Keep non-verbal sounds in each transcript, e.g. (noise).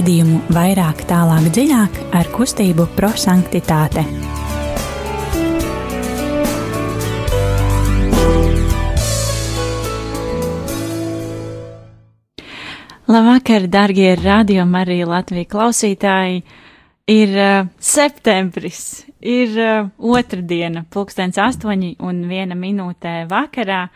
raidījumu vairāk, tālāk, dziļāk ar kustību prosanktitāte. Labvakar, darbie radiokamā arī Latvijas klausītāji! Ir uh, septembris, ir uh, otrdiena, pulkstens astoņi un viena minūtē vakarā,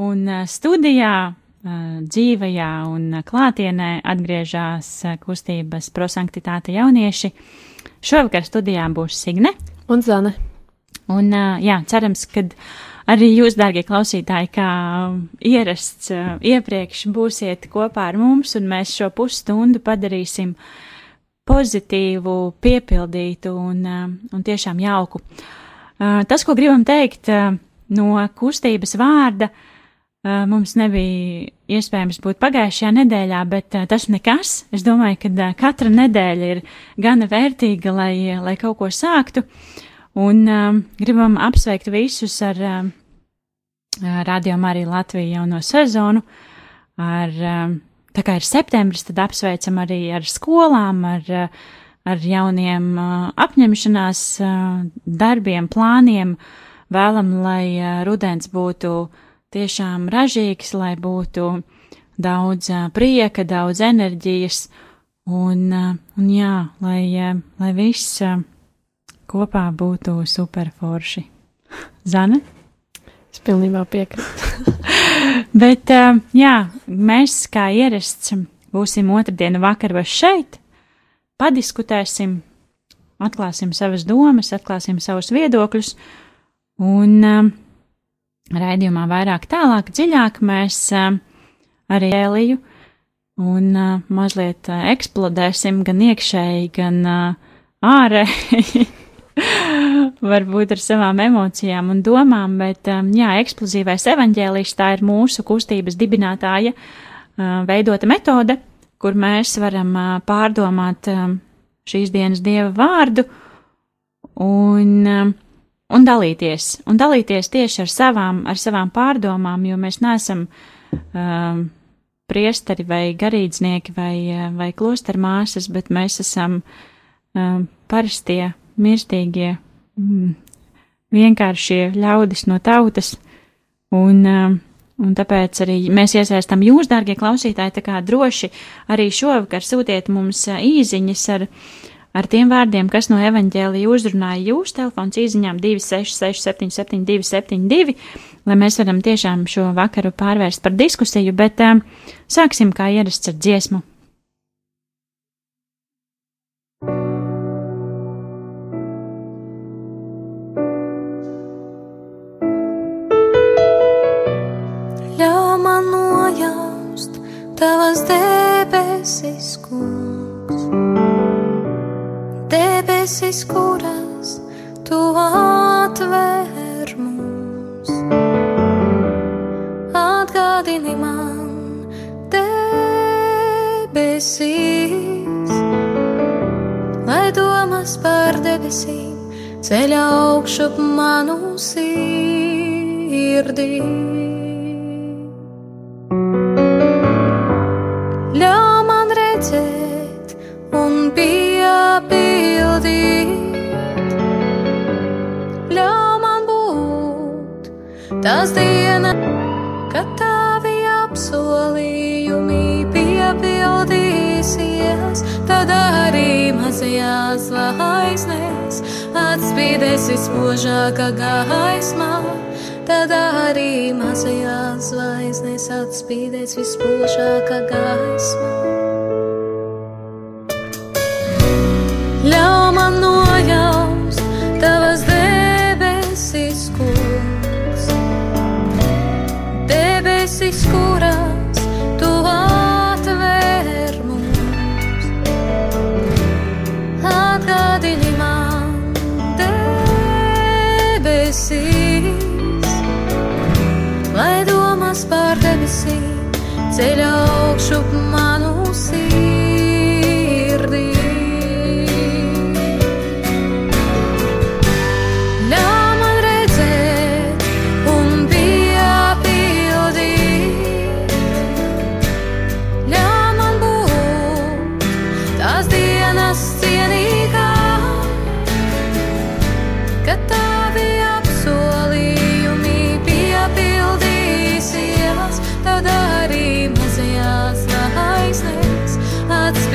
un uh, studijā dzīvajā un klātienē atgriežas kustības prosanktitāte jaunieši. Šovakar studijā būs Signe un Zane. Un, jā, cerams, ka arī jūs, dārgie klausītāji, kā ierasts iepriekš, būsiet kopā ar mums, un mēs šo pusstundu padarīsim pozitīvu, piepildītu un, un tiešām jauku. Tas, ko gribam teikt no kustības vārda, uh, mums nebija iespējams būt pagājušajā nedēļā, bet tas nekas. Es domāju, ka katra nedēļa ir gana vērtīga, lai, lai kaut ko sāktu. Un um, gribam apsveikt visus ar um, Radio Mariju Latviju jauno sezonu. Ar, um, tā kā ir septembris, tad apsveicam arī ar skolām, ar, ar jauniem uh, apņemšanās uh, darbiem, plāniem. Vēlam, lai uh, rudens būtu uh, tiešām ražīgs, lai būtu daudz prieka, daudz enerģijas, un, un jā, lai, lai viss kopā būtu superforši. (laughs) Zane? Es pilnībā piekrītu. (laughs) Bet, jā, mēs kā ierasts būsim otrdienu vakaros šeit, padiskutēsim, atklāsim savas domas, atklāsim savus viedokļus, un raidījumā vairāk tālāk, dziļāk mēs arī Eliju un mazliet eksplodēsim gan iekšēji, gan ārēji. (laughs) Varbūt ar savām emocijām un domām, bet jā, eksplozīvais evaņģēlijs tā ir mūsu kustības dibinātāja veidota metode, kur mēs varam pārdomāt šīs dienas dieva vārdu un uh, un dalīties, un dalīties tieši ar savām, ar savām pārdomām, jo mēs neesam um, priesteri vai garīdznieki vai, uh, vai klostermāsas, bet mēs esam um, parastie, mirstīgie, mm, vienkāršie ļaudis no tautas, un, um, un tāpēc arī mēs iesaistam jūs, dārgie klausītāji, tā kā droši arī šovakar sūtiet mums uh, īziņas ar Ar tiem vārdiem, kas no evaņģēlija uzrunāja jūs, telefons īziņām 266 272, lai mēs varam tiešām šo vakaru pārvērst par diskusiju, bet um, sāksim kā ierasts ar dziesmu. Ļauj man nojaust tavas debesis, kungs debesis, vismožākā gaismā. Tad arī mazajās zvaigznēs atspīdēs vispožākā gaismā.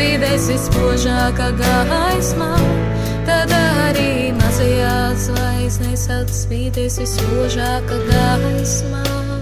Spīdēsi spožākā gaismā, tad arī mazajās zvaigznēs atspīdēsi spožākā gaismā.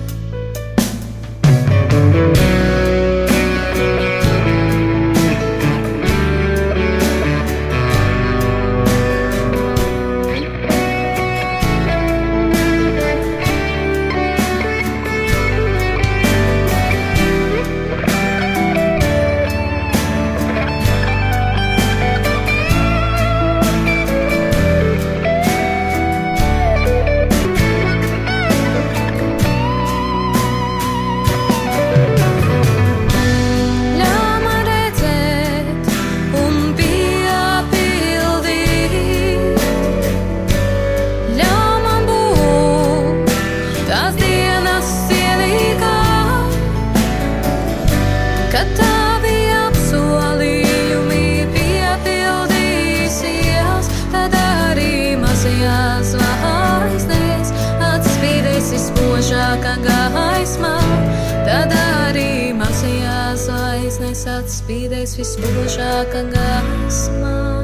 Zvaigznēs atspīdēs vispožākā gaismā.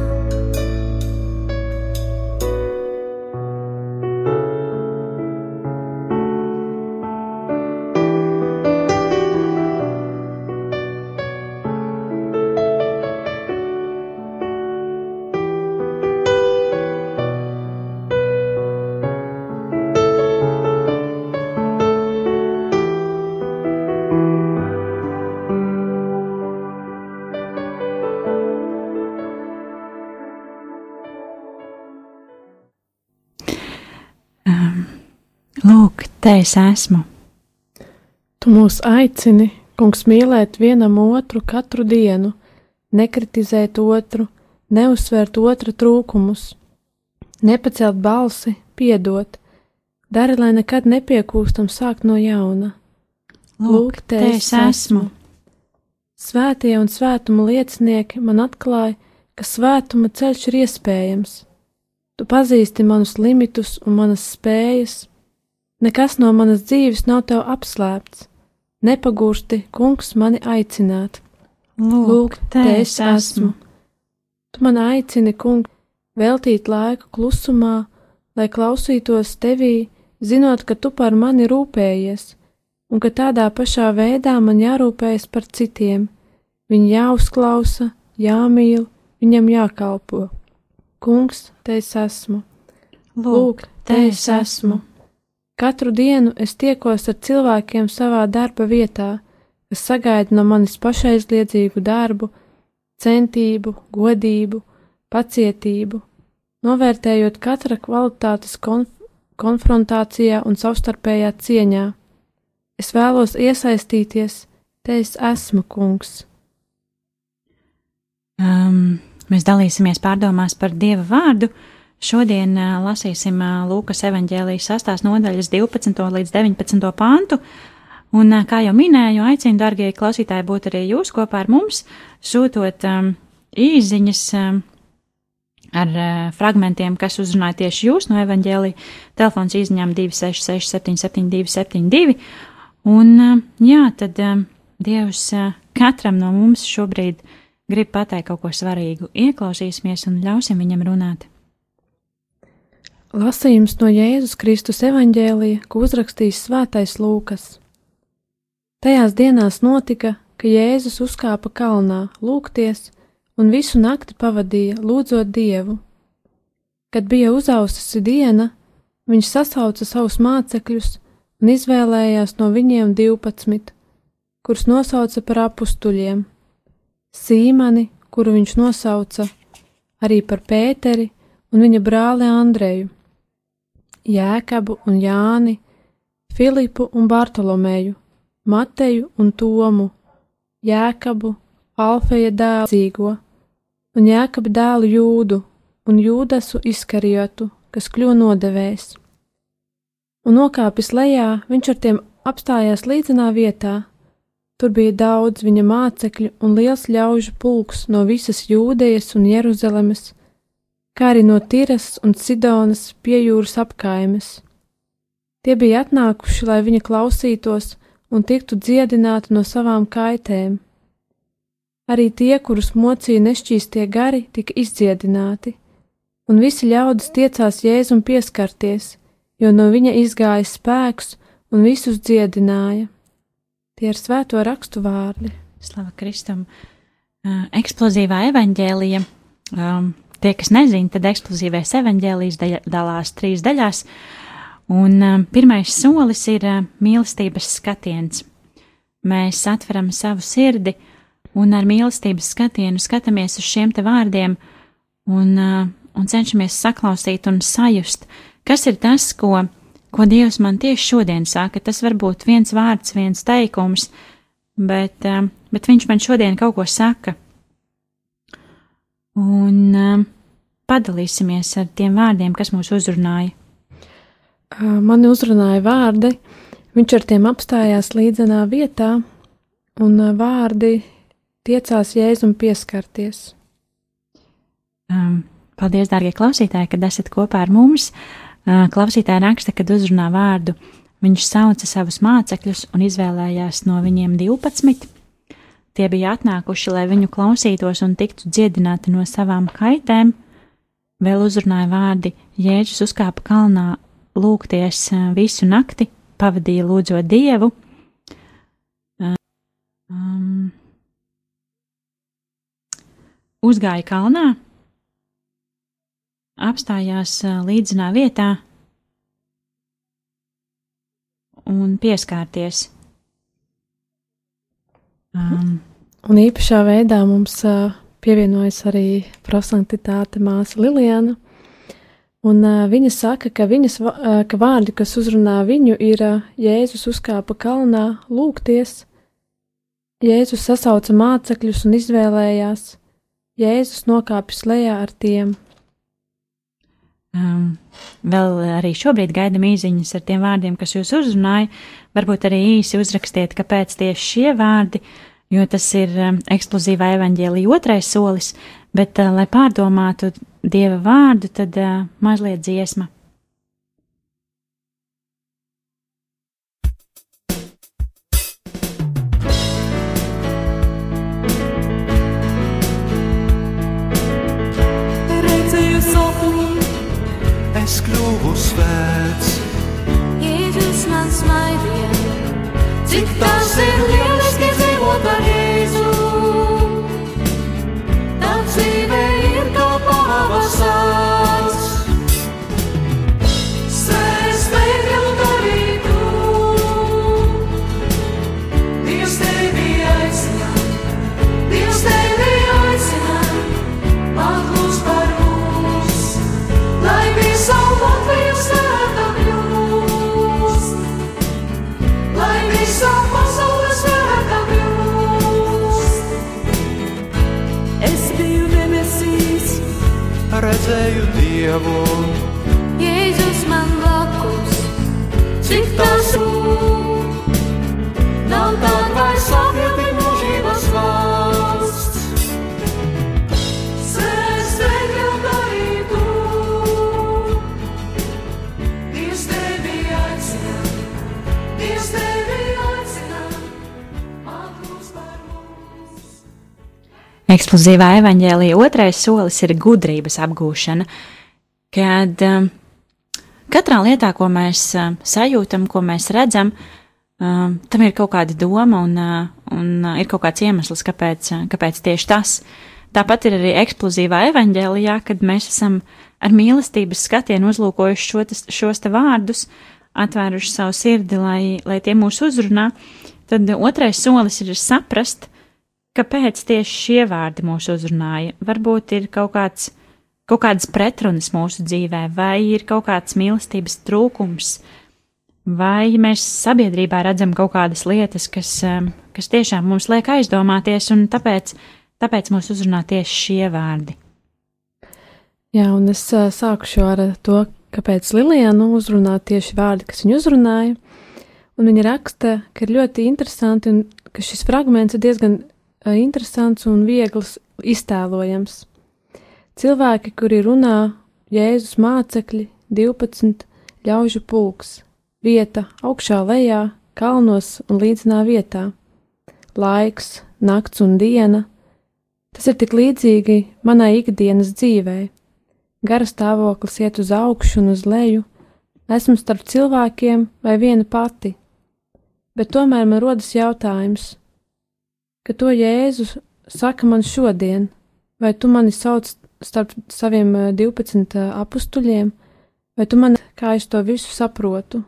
Te es esmu. Tu mūs aicini, kungs, mīlēt vienam otru katru dienu, nekritizēt otru, neuzsvērt otra trūkumus, nepacelt balsi, piedot, dari, lai nekad nepiekūstam sākt no jauna. Lūk, te es esmu. Svētie un svētuma liecinieki man atklāja, ka svētuma ceļš ir iespējams. Tu pazīsti manus limitus un manas spējas. Nekas no manas dzīves nav tev apslēpts. Nepagūsti, kungs, mani aicināt. Lūk, te es esmu. Tu man aicini, kungs, veltīt laiku klusumā, lai klausītos tevī, zinot, ka tu par mani rūpējies, un ka tādā pašā veidā man jārūpējas par citiem. Viņi jāuzklausa, jāmīl, viņam jākalpo. Kungs, te es esmu. Lūk, te es esmu. Katru dienu es tiekos ar cilvēkiem savā darba vietā, kas sagaida no manis pašaizliedzīgu darbu, centību, godību, pacietību, novērtējot katra kvalitātes konf konfrontācijā un savstarpējā cieņā. Es vēlos iesaistīties, te es esmu kungs. Um, mēs dalīsimies pārdomās par Dieva vārdu. Šodien lasīsim Lūkas evanģēlijas 6. nodaļas 12. līdz 19. pantu. Un, kā jau minēju, aicinu, darbie klausītāji, būt arī jūs kopā ar mums, sūtot um, īsiņas um, ar uh, fragmentiem, kas uzrunāja tieši jūs no evanģēlija. Telefons izņem 266, 772, 72. Un, uh, jā, tad um, Dievs uh, katram no mums šobrīd grib pateikt kaut ko svarīgu. Ieklausīsimies un ļausim viņam runāt. Lasījums no Jēzus Kristus evaņģēlija, ko uzrakstījis Svētais Lūkas. Tajās dienās notika, ka Jēzus uzkāpa kalnā, lūgties, un visu nakti pavadīja, lūdzot Dievu. Kad bija uzaususi diena, viņš sasauca savus mācekļus un izvēlējās no viņiem divpadsmit, kurus nosauca par apstuļiem. Sīmani, kuru viņš nosauca arī par Pēteri un viņa brāli Andreju, Jēkabu un Jāni, Filipu un Bartolomeju, Mateju un Tomu, Jēkabu, Alfeja dēlu Zīgo, un Jēkabu dēlu Jūdu un Jūdasu izkarjotu, kas kļuva nodevējs. Un nokāpis lejā, viņš ar tiem apstājās līdzenā vietā. Tur bija daudz viņa mācekļu un liels ļaužu pulks no visas Jūdejas un Jeruzalemes, kā arī no Tiras un Sidonas pie jūras apkaimes. Tie bija atnākuši, lai viņa klausītos un tiktu dziedināti no savām kaitēm. Arī tie, kurus mocīja nešķīstie gari, tika izdziedināti, un visi ļaudis tiecās Jēzum pieskarties, jo no viņa izgāja spēks un visus dziedināja. Tie ir svēto rakstu vārdi. Slava Kristum! Uh, eksplozīvā evaņģēlija. Um, tie, kas nezina, tad eksplozīvais evaņģēlijs daļa, dalās trīs daļās, un um, pirmais solis ir uh, mīlestības skatiens. Mēs atveram savu sirdi un ar mīlestības skatienu skatāmies uz šiem te vārdiem un, uh, un cenšamies saklausīt un sajust, kas ir tas, ko, ko Dievs man tieši šodien saka. Tas var būt viens vārds, viens teikums, bet, bet Viņš man šodien kaut ko saka. Un uh, padalīsimies ar tiem vārdiem, kas mūs uzrunāja. Mani uzrunāja vārdi, viņš ar tiem apstājās līdzenā vietā, un vārdi tiecās jēzum pieskarties. Um, paldies, dārgie klausītāji, kad esat kopā ar mums. Uh, klausītāji raksta, kad uzrunā vārdu. Viņš sauca savus mācekļus un izvēlējās no viņiem 12. Tie bija atnākuši, lai viņu klausītos un tiktu dziedināti no savām kaitēm. Vēl uzrunāja vārdi: Jēzus uzkāpa kalnā lūgties visu nakti, pavadīja lūdzot dievu. Um, uzgāja kalnā, apstājās līdzinā vietā un pieskārties. Um, un īpašā veidā mums uh, pievienojas arī prosantitāte māsa Liliana. Un, uh, viņa saka, ka, viņas, uh, ka vārdi, kas uzrunā viņu, ir uh, Jēzus uzkāpa kalnā, lūgties, Jēzus sasauca mācekļus un izvēlējās, Jēzus nokāpis lejā ar tiem. Um, vēl arī šobrīd gaidām īsiņas ar tiem vārdiem, kas jūs uzrunāja. Varbūt arī īsi uzrakstiet, kāpēc tieši šie vārdi uh, jo tas ir um, eksplozīvā evaņģēlīja otrais solis, bet, uh, lai pārdomātu Dieva vārdu, tad uh, mazliet dziesma. Es kļuvu svēts. Jēzus man smaidīja, cik tas ir lieliski Dievu, Jēzus man blakus, cik tas rūp. nav tāda vairs apjūta mūžības valsts. Eksplozīvā evaņģēlīja otrais solis ir gudrības apgūšana, kad um, katrā lietā, ko mēs um, sajūtam, ko mēs redzam, um, tam ir kaut kāda doma un, uh, un uh, ir kaut kāds iemesls, kāpēc, uh, kāpēc tieši tas. Tāpat ir arī eksplozīvā evaņģēlijā, kad mēs esam ar mīlestības skatienu uzlūkojuši šo, tas, šos te vārdus, atvēruši savu sirdi, lai, lai tie mūs uzrunā, tad otrais solis ir saprast, kāpēc tieši šie vārdi mūs uzrunāja. Varbūt ir kaut kāds, kaut kādas pretrunas mūsu dzīvē, vai ir kaut kāds mīlestības trūkums, vai mēs sabiedrībā redzam kaut kādas lietas, kas, um, kas tiešām mums liek aizdomāties, un tāpēc, tāpēc mūs uzrunā tieši šie vārdi. Jā, un es uh, sākušu ar to, kāpēc Lilijānu uzrunā tieši vārdi, kas viņu uzrunāja. Un viņa raksta, ka ir ļoti interesanti un ka šis fragments ir diezgan uh, interesants un viegls iztēlojams. Cilvēki, kuri runā Jēzus mācekļi, 12 ļaužu pulks, vieta augšā lejā, kalnos un līdzinā vietā, laiks, nakts un diena, Tas ir tik līdzīgi manai ikdienas dzīvei. Gara stāvoklis iet uz augšu un uz leju, esmu starp cilvēkiem vai viena pati. Bet tomēr man rodas jautājums, ka to Jēzus saka man šodien, vai tu mani sauc starp saviem eh, 12 apstuļiem, vai tu man kā es to visu saprotu?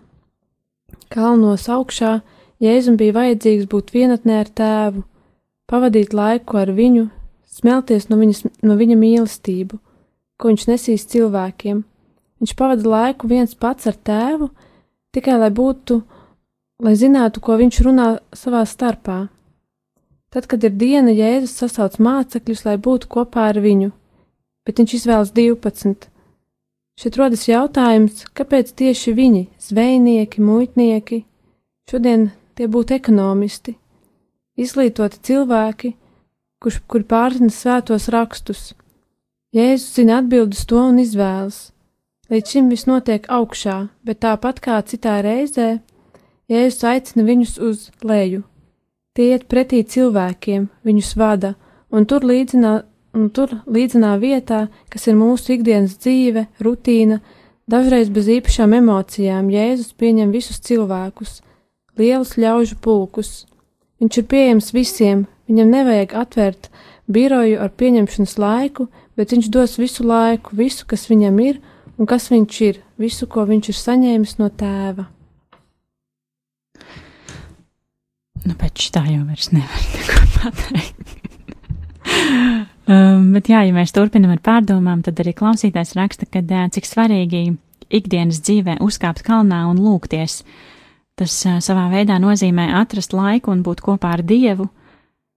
Kalnos augšā Jēzum bija vajadzīgs būt vienatnē ar tēvu, pavadīt laiku ar viņu, smelties no, viņas, no viņa mīlestību, ko viņš nesīs cilvēkiem. Viņš pavada laiku viens pats ar tēvu, tikai lai būtu, lai zinātu, ko viņš runā savā starpā. Tad, kad ir diena, Jēzus sasauc mācekļus, lai būtu kopā ar viņu, bet viņš izvēlas 12. Šeit rodas jautājums, kāpēc tieši viņi, zvejnieki, muitnieki, šodien tie būtu ekonomisti, izglītoti cilvēki, kurš, kur pārzina svētos rakstus. Jēzus zina atbildus to un izvēlas. Līdz šim viss notiek augšā, bet tāpat kā citā reizē, Jēzus aicina viņus uz leju. Tie iet pretī cilvēkiem, viņus vada, un tur līdzinā, un tur līdzinā vietā, kas ir mūsu ikdienas dzīve, rutīna, dažreiz bez īpašām emocijām, Jēzus pieņem visus cilvēkus, lielus ļaužu pulkus. Viņš ir pieejams visiem, viņam nevajag atvērt biroju ar pieņemšanas laiku, bet viņš dos visu laiku, visu, kas viņam ir un kas viņš ir, visu, ko viņš ir saņēmis no tēva. Nu, pēc tā jau vairs nevar neko pateikt. (laughs) um, bet jā, ja mēs turpinam ar pārdomām, tad arī klausītājs raksta, ka cik svarīgi ikdienas dzīvē uzkāpt kalnā un lūgties. Tas savā veidā nozīmē atrast laiku un būt kopā ar Dievu,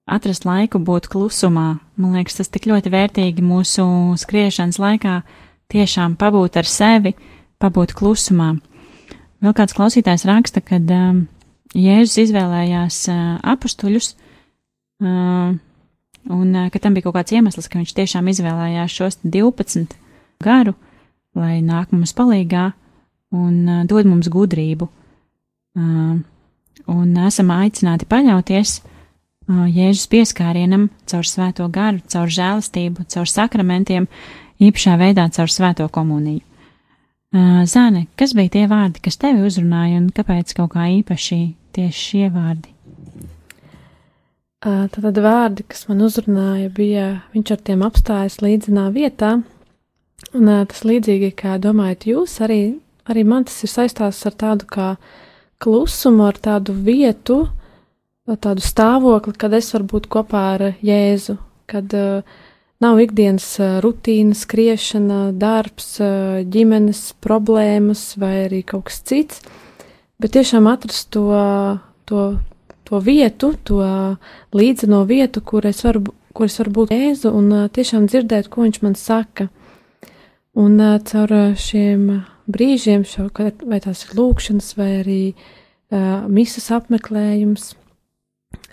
atrast laiku būt klusumā. Man liekas, tas tik ļoti vērtīgi mūsu skriešanas laikā tiešām pabūt ar sevi, pabūt klusumā. Vēl kāds klausītājs raksta, ka um, Jēzus izvēlējās uh, apstuļus, uh, un ka tam bija kaut kāds iemesls, ka viņš tiešām izvēlējās šos 12 garu, lai nāk mums palīgā un dod mums gudrību. Un esam aicināti paļauties Jēzus pieskārienam caur svēto garu, caur žēlastību, caur sakramentiem, īpašā veidā caur svēto komuniju. Zāne, kas bija tie vārdi, kas tevi uzrunāja un kāpēc kaut kā īpaši tieši šie vārdi? Tad vārdi, kas man uzrunāja, bija viņš ar tiem apstājas līdzinā vietā, un tas līdzīgi, kā domājat jūs, arī, arī man tas ir saistās ar tādu kā klusumu, ar tādu vietu, tādu stāvokli, kad es varu būt kopā ar Jēzu, kad uh, nav ikdienas rutīna, skriešana, darbs, ģimenes problēmas vai arī kaut kas cits, bet tiešām atrast to, to, to vietu, to līdzeno vietu, kur es varu, kur es varu būt Jēzu un tiešām dzirdēt, ko viņš man saka. Un caur šiem brīžiem, šo, vai tās ir lūkšanas, vai arī uh, misas apmeklējums,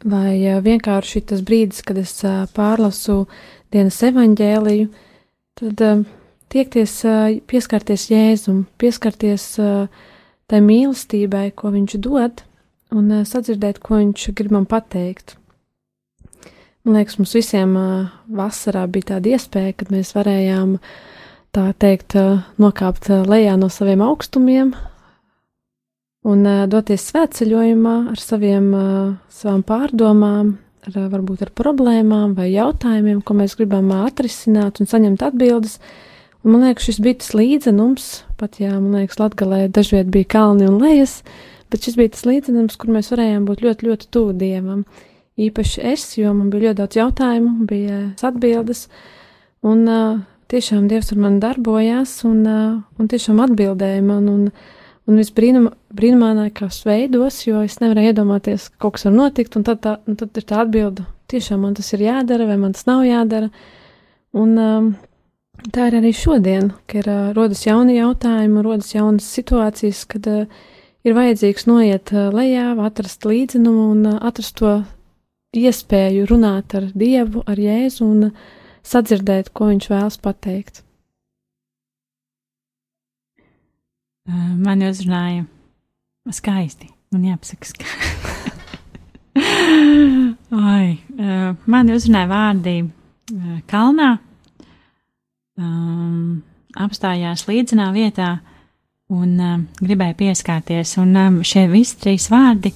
vai uh, vienkārši tas brīdis, kad es uh, pārlasu dienas evaņģēliju, tad uh, tiekties, uh, pieskarties Jēzum, pieskarties uh, tai mīlestībai, ko viņš dod, un uh, sadzirdēt, ko viņš grib man pateikt. Man liekas, mums visiem uh, vasarā bija tāda iespēja, kad mēs varējām tā teikt, uh, nokāpt uh, lejā no saviem augstumiem un uh, doties svētceļojumā ar saviem, uh, savām pārdomām, ar, uh, varbūt ar problēmām vai jautājumiem, ko mēs gribam uh, atrisināt un saņemt atbildes. Un man liekas, šis bija tas līdzenums, pat jā, man liekas, Latgalē dažviet bija kalni un lejas, bet šis bija tas līdzenums, kur mēs varējām būt ļoti, ļoti tuvu Dievam. Īpaši es, jo man bija ļoti daudz jautājumu, bija atbildes, un uh, tiešām Dievs ar mani darbojās, un, uh, un tiešām atbildēja man, un, un visbrīnumainākās veidos, jo es nevarēju iedomāties, ka kaut kas var notikt, un tad, tā, un tad ir tā atbilde, tiešām man tas ir jādara, vai man tas nav jādara. Un, um, Tā ir arī šodien, kad ir uh, rodas jauni jautājumi, rodas jaunas situācijas, kad uh, ir vajadzīgs noiet lejā, atrast līdzinumu un atrast to iespēju runāt ar Dievu, ar Jēzu un sadzirdēt, ko viņš vēlas pateikt. Uh, man uzrunāja skaisti. Man jāpasaka, skaisti. (laughs) Oi, uh, man uzrunāja vārdi kalnā, um, apstājās līdzenā vietā un um, gribēja pieskārties. Un um, šie visi trīs vārdi,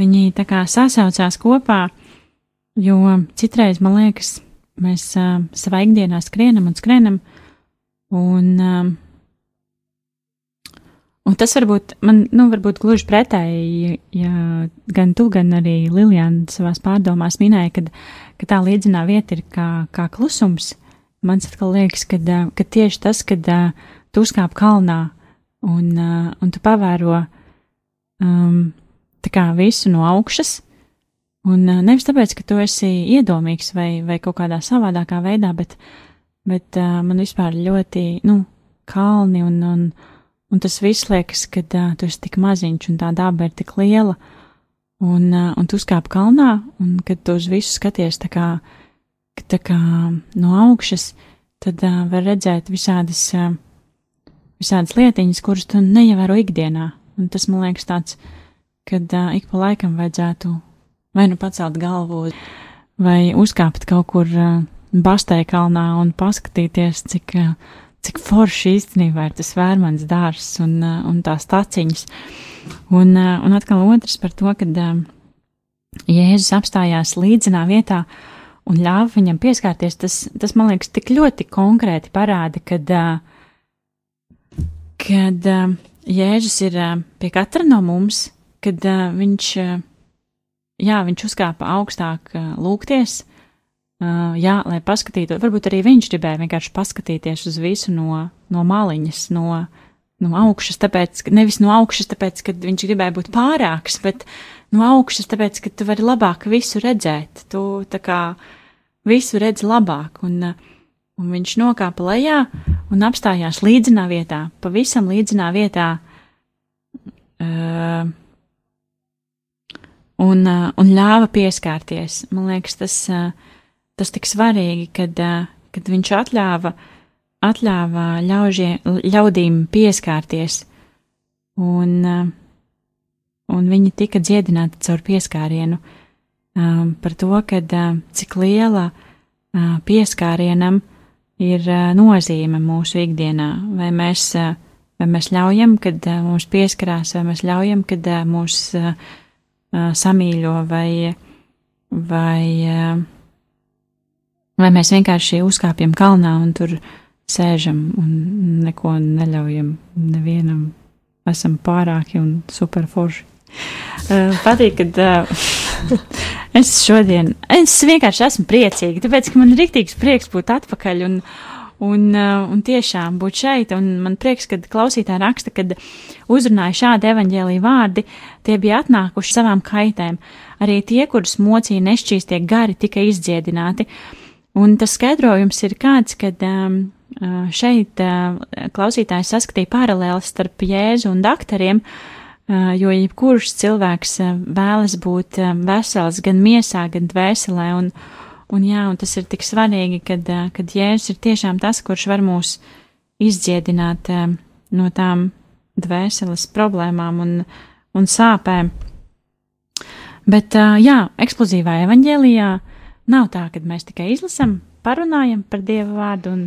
viņi tā kā sasaucās kopā, jo citreiz man liekas, mēs uh, savā ikdienā skrienam un skrienam, un, um, un tas varbūt man, nu, varbūt gluži pretēji, ja gan tu, gan arī Liljana savās pārdomās minēja, kad, ka tā līdzinā vieta ir kā, kā klusums. Man atkal liekas, ka, ka tieši tas, kad uh, tu uzkāp kalnā un, uh, un tu pavēro um, visu no augšas, un uh, nevis tāpēc, ka tu esi iedomīgs vai, vai kaut kādā savādākā veidā, bet, bet uh, man vispār ļoti, nu, kalni un, un, un tas viss liekas, ka uh, tu esi tik maziņš un tā daba ir tik liela, un, uh, un tu uzkāp kalnā, un kad tu uz visu skaties tā kā tā kā no augšas, tad uh, var redzēt visādas, uh, visādas lietiņas, kuras tu neievēro ikdienā. Un tas man liekas tāds, kad uh, ik pa laikam vajadzētu vai nu pacelt galvu, vai uzkāpt kaut kur uh, Bastē kalnā un paskatīties, cik, uh, cik forši īstenībā ir tas vērmans dārzs un, uh, un tās taciņas. Un, uh, un atkal otrs par to, kad uh, Jēzus apstājās līdzenā vietā, uh, un ļāva viņam pieskārties, tas, tas man liekas, tik ļoti konkrēti parāda, kad, kad Jēzus ir pie katra no mums, kad viņš, jā, viņš uzkāpa augstāk lūgties, jā, lai paskatītu, varbūt arī viņš gribēja vienkārši paskatīties uz visu no, no maliņas, no, no augšas, tāpēc, nevis no augšas, tāpēc, ka viņš gribēja būt pārāks, bet no augšas, tāpēc, ka tu vari labāk visu redzēt. Tu tā kā visu redz labāk, un, un viņš nokāpa lejā un apstājās līdzenā vietā, pavisam līdzenā vietā. Uh, un, uh, un ļāva pieskārties. Man liekas, tas, uh, tas tik svarīgi, kad, uh, kad viņš atļāva, atļāva ļaužie, ļaudīm pieskārties. Un, uh, un viņi tika dziedināti caur pieskārienu, um, par to, kad, uh, cik liela uh, pieskārienam ir uh, nozīme mūsu ikdienā, vai mēs, uh, vai mēs ļaujam, kad uh, mums pieskarās, vai mēs ļaujam, kad mūs samīļo, vai, vai, vai mēs vienkārši uzkāpjam kalnā un tur sēžam un neko neļaujam nevienam, esam pārāki un superforši. Patīk, kad (laughs) es šodien, es vienkārši esmu priecīga, tāpēc, ka man ir riktīgs prieks būt atpakaļ un, un, uh, un tiešām būt šeit, un man prieks, kad klausītāji raksta, kad uzrunāja šādi evaņģēlī vārdi, tie bija atnākuši savām kaitēm, arī tie, kurus mocīja nešķīstie gari, tika izdziedināti, un tas skaidrojums ir kāds, kad um, šeit uh, klausītājs saskatīja paralēlis starp Jēzu un daktariem, uh, jo jebkurš cilvēks vēlas būt vesels gan miesā, gan dvēselē, un, un jā, un tas ir tik svarīgi, kad, kad Jēzus ir tiešām tas, kurš var mūs izdziedināt no tām dvēseles problēmām un, un sāpēm. Bet, jā, eksplozīvā evaņģēlijā nav tā, ka mēs tikai izlasam, parunājam par Dieva vārdu un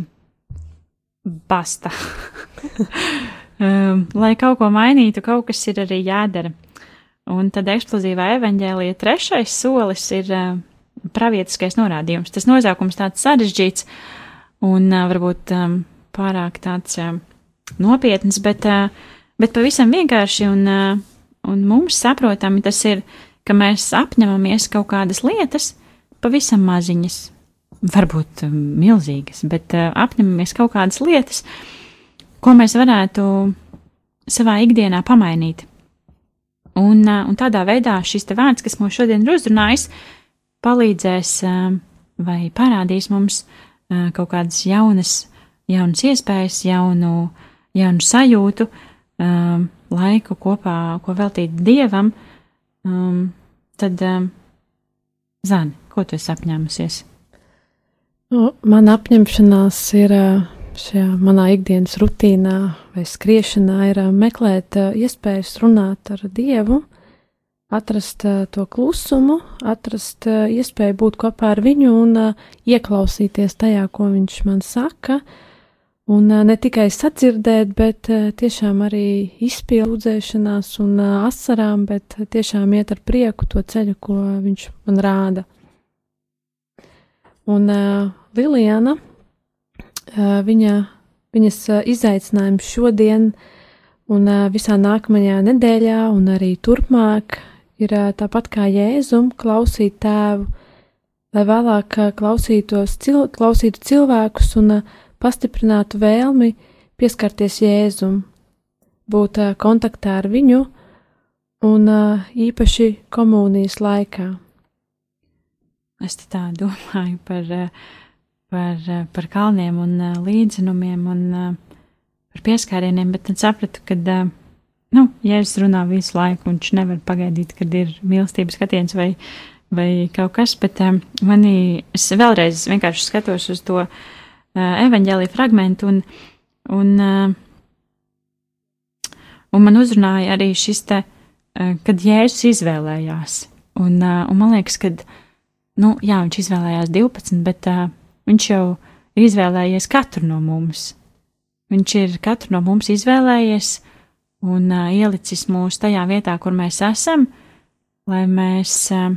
basta. (laughs) um, lai kaut ko mainītu, kaut kas ir arī jādara. Un tad eksplozīvā evaņģēlija trešais solis ir uh, pravietiskais norādījums. Tas nosaukums tāds sarežģīts un uh, varbūt um, pārāk tāds uh, nopietns, bet, uh, bet pavisam vienkārši un, uh, un mums saprotami tas ir, ka mēs apņemamies kaut kādas lietas, pavisam maziņas, varbūt um, milzīgas, bet uh, apņemamies kaut kādas lietas, uh, ko mēs varētu savā ikdienā pamainīt. Un, un tādā veidā šis te vārds, kas mums šodien ir uzrunājis, palīdzēs vai parādīs mums kaut kādas jaunas, jaunas iespējas, jaunu, jaunu sajūtu, laiku kopā, ko veltīt dievam. Tad, Zani, ko tu esi apņēmusies? Nu, man apņemšanās ir šajā manā ikdienas rutīnā vai skriešanā ir meklēt iespējas runāt ar Dievu, atrast to klusumu, atrast iespēju būt kopā ar viņu un ieklausīties tajā, ko viņš man saka. Un ne tikai sadzirdēt, bet tiešām arī izpildīšanās un asarām, bet tiešām iet ar prieku to ceļu, ko viņš man rāda. Un uh, Lilijana, uh, viņa, viņas uh, izaicinājums šodien un uh, visā nākamajā nedēļā un arī turpmāk ir tāpat kā Jēzum klausīt tēvu, lai vēlāk klausītos, cil, klausītu cilvēkus un pastiprinātu vēlmi pieskarties Jēzum, būt kontaktā ar viņu un īpaši komunijas laikā. Es tā domāju par, par, par kalniem un līdzinumiem un par pieskārieniem, bet tad sapratu, ka nu, Jēzus runā visu laiku, un viņš nevar pagaidīt, kad ir mīlestības skatiens vai, vai kaut kas, bet manī, es vēlreiz vienkārši skatos uz to evaņģēlī fragmentu, un, un, un man uzrunāja arī šis te, kad Jēzus izvēlējās, un, un man liekas, kad, nu, jā, viņš izvēlējās 12, bet viņš jau ir izvēlējies katru no mums. Viņš ir katru no mums izvēlējies, un uh, ielicis mūs tajā vietā, kur mēs esam, lai mēs, uh,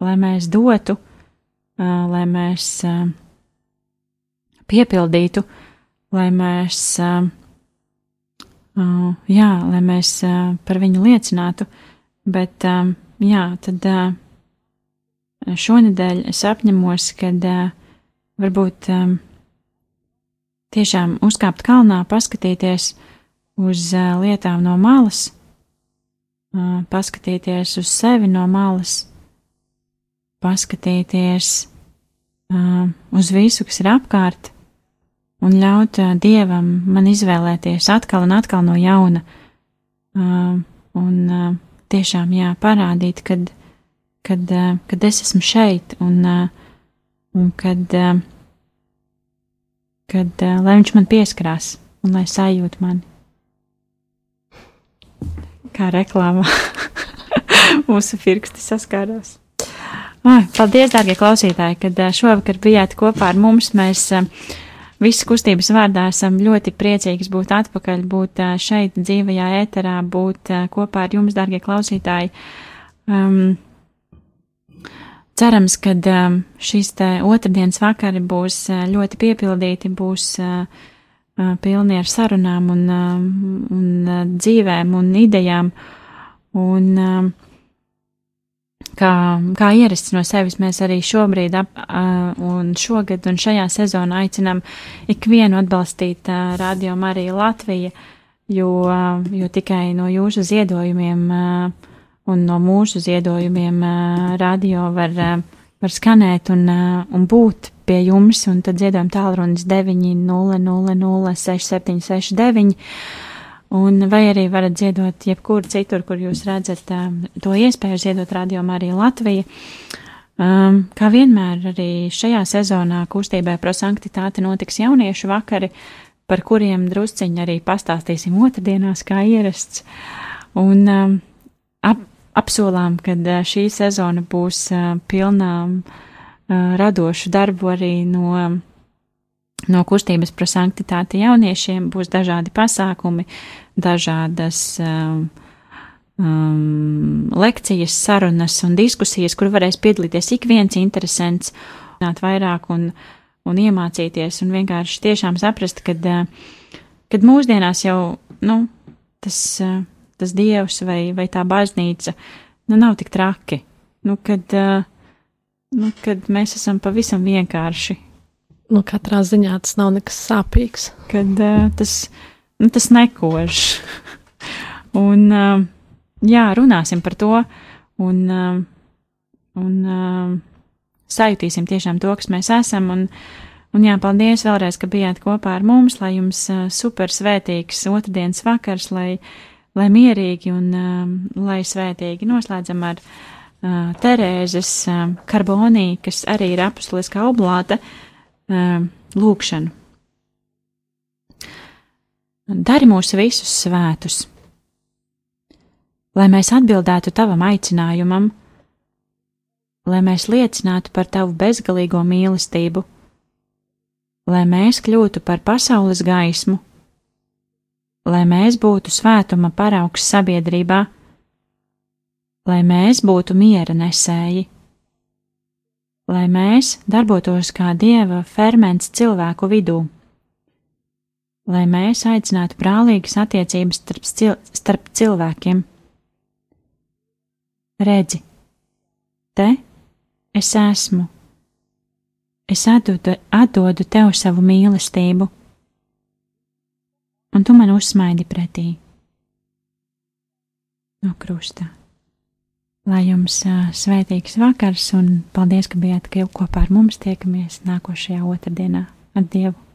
lai mēs dotu, uh, lai mēs uh, piepildītu, lai mēs, uh, uh, jā, lai mēs uh, par viņu liecinātu, bet, uh, jā, tad uh, šonadēļ es apņemos, kad uh, varbūt um, tiešām uzkāpt kalnā, paskatīties, uz uh, lietām no malas, uh, paskatīties uz sevi no malas, paskatīties uh, uz visu, kas ir apkārt, un ļaut uh, dievam man izvēlēties atkal un atkal no jauna, uh, un uh, tiešām jā, parādīt, kad, kad, uh, kad es esmu šeit, un, uh, un kad, uh, kad uh, lai viņš man pieskarās un lai sajūt mani kā reklāmā (laughs) mūsu pirksti saskārās. Oh, paldies, dārgie klausītāji, kad šovakar bijāt kopā ar mums. Mēs visu kustības vārdā esam ļoti priecīgi būt atpakaļ, būt šeit dzīvajā ēterā, būt kopā ar jums, dārgie klausītāji. Um, cerams, ka um, šīs te otrdienas vakari būs ļoti piepildīti, būs uh, pilni ar sarunām un, un dzīvēm un idejām. Un, kā, kā ierasts no sevis, mēs arī šobrīd ap, un šogad un šajā sezonā aicinām ikvienu atbalstīt Radio Mariju Latviju, jo, jo tikai no jūsu ziedojumiem un no mūsu ziedojumiem radio var, var skanēt un, un būt pie jums, un tad ziedojam tālrunis 900-6769. Un vai arī varat ziedot jebkur citur, kur jūs redzat to iespēju ziedot radiomā arī Latvija. Um, kā vienmēr arī šajā sezonā kustībā prosanktitāte notiks jauniešu vakari, par kuriem drusciņi arī pastāstīsim otrdienās kā ierasts. Un um, apsolām, ka uh, šī sezona būs uh, pilnām uh, radošu darbu arī no, no kustības par sanktitāti jauniešiem. Būs dažādi pasākumi, dažādas um, um, lekcijas, sarunas un diskusijas, kur varēs piedalīties ik viens interesants, zināt vairāk un, un iemācīties un vienkārši tiešām saprast, kad, kad mūsdienās jau, nu, tas, tas dievs vai, vai tā baznīca, nu, nav tik traki. Nu, kad uh, nu, kad mēs esam pavisam vienkārši. Nu, katrā ziņā tas nav nekas sāpīgs. Kad uh, tas, nu, tas nekož. (laughs) un, uh, jā, runāsim par to, un, un sajūtīsim tiešām to, kas mēs esam. Un, un jā, paldies vēlreiz, ka bijāt kopā ar mums, lai jums super svētīgs otrdienas vakars, lai, lai mierīgi un uh, lai svētīgi noslēdzam ar uh, Terēzes uh, Karbonī, kas arī ir apustuliskā oblāta, uh, lūkšanu. Dari mūs visus svētus, lai mēs atbildētu tavam aicinājumam, lai mēs liecinātu par tavu bezgalīgo mīlestību, lai mēs kļūtu par pasaules gaismu, lai mēs būtu svētuma paraugs sabiedrībā, lai mēs būtu miera nesēji, lai mēs darbotos kā dieva ferments cilvēku vidū, lai mēs aicinātu brālīgas attiecības starp, cil starp cilvēkiem. Redzi, te es esmu, es atdodu, atdodu tev savu mīlestību, un tu man uzsmaidi pretī no krusta. Lai jums uh, svētīgs vakars, un paldies, ka bijāt kopā ar mums. Tiekamies nākošajā otrdienā ar Dievu!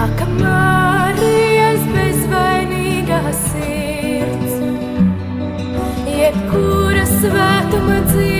Ak, Marijas bezvainīgā sirds, jebkura svētuma dzīves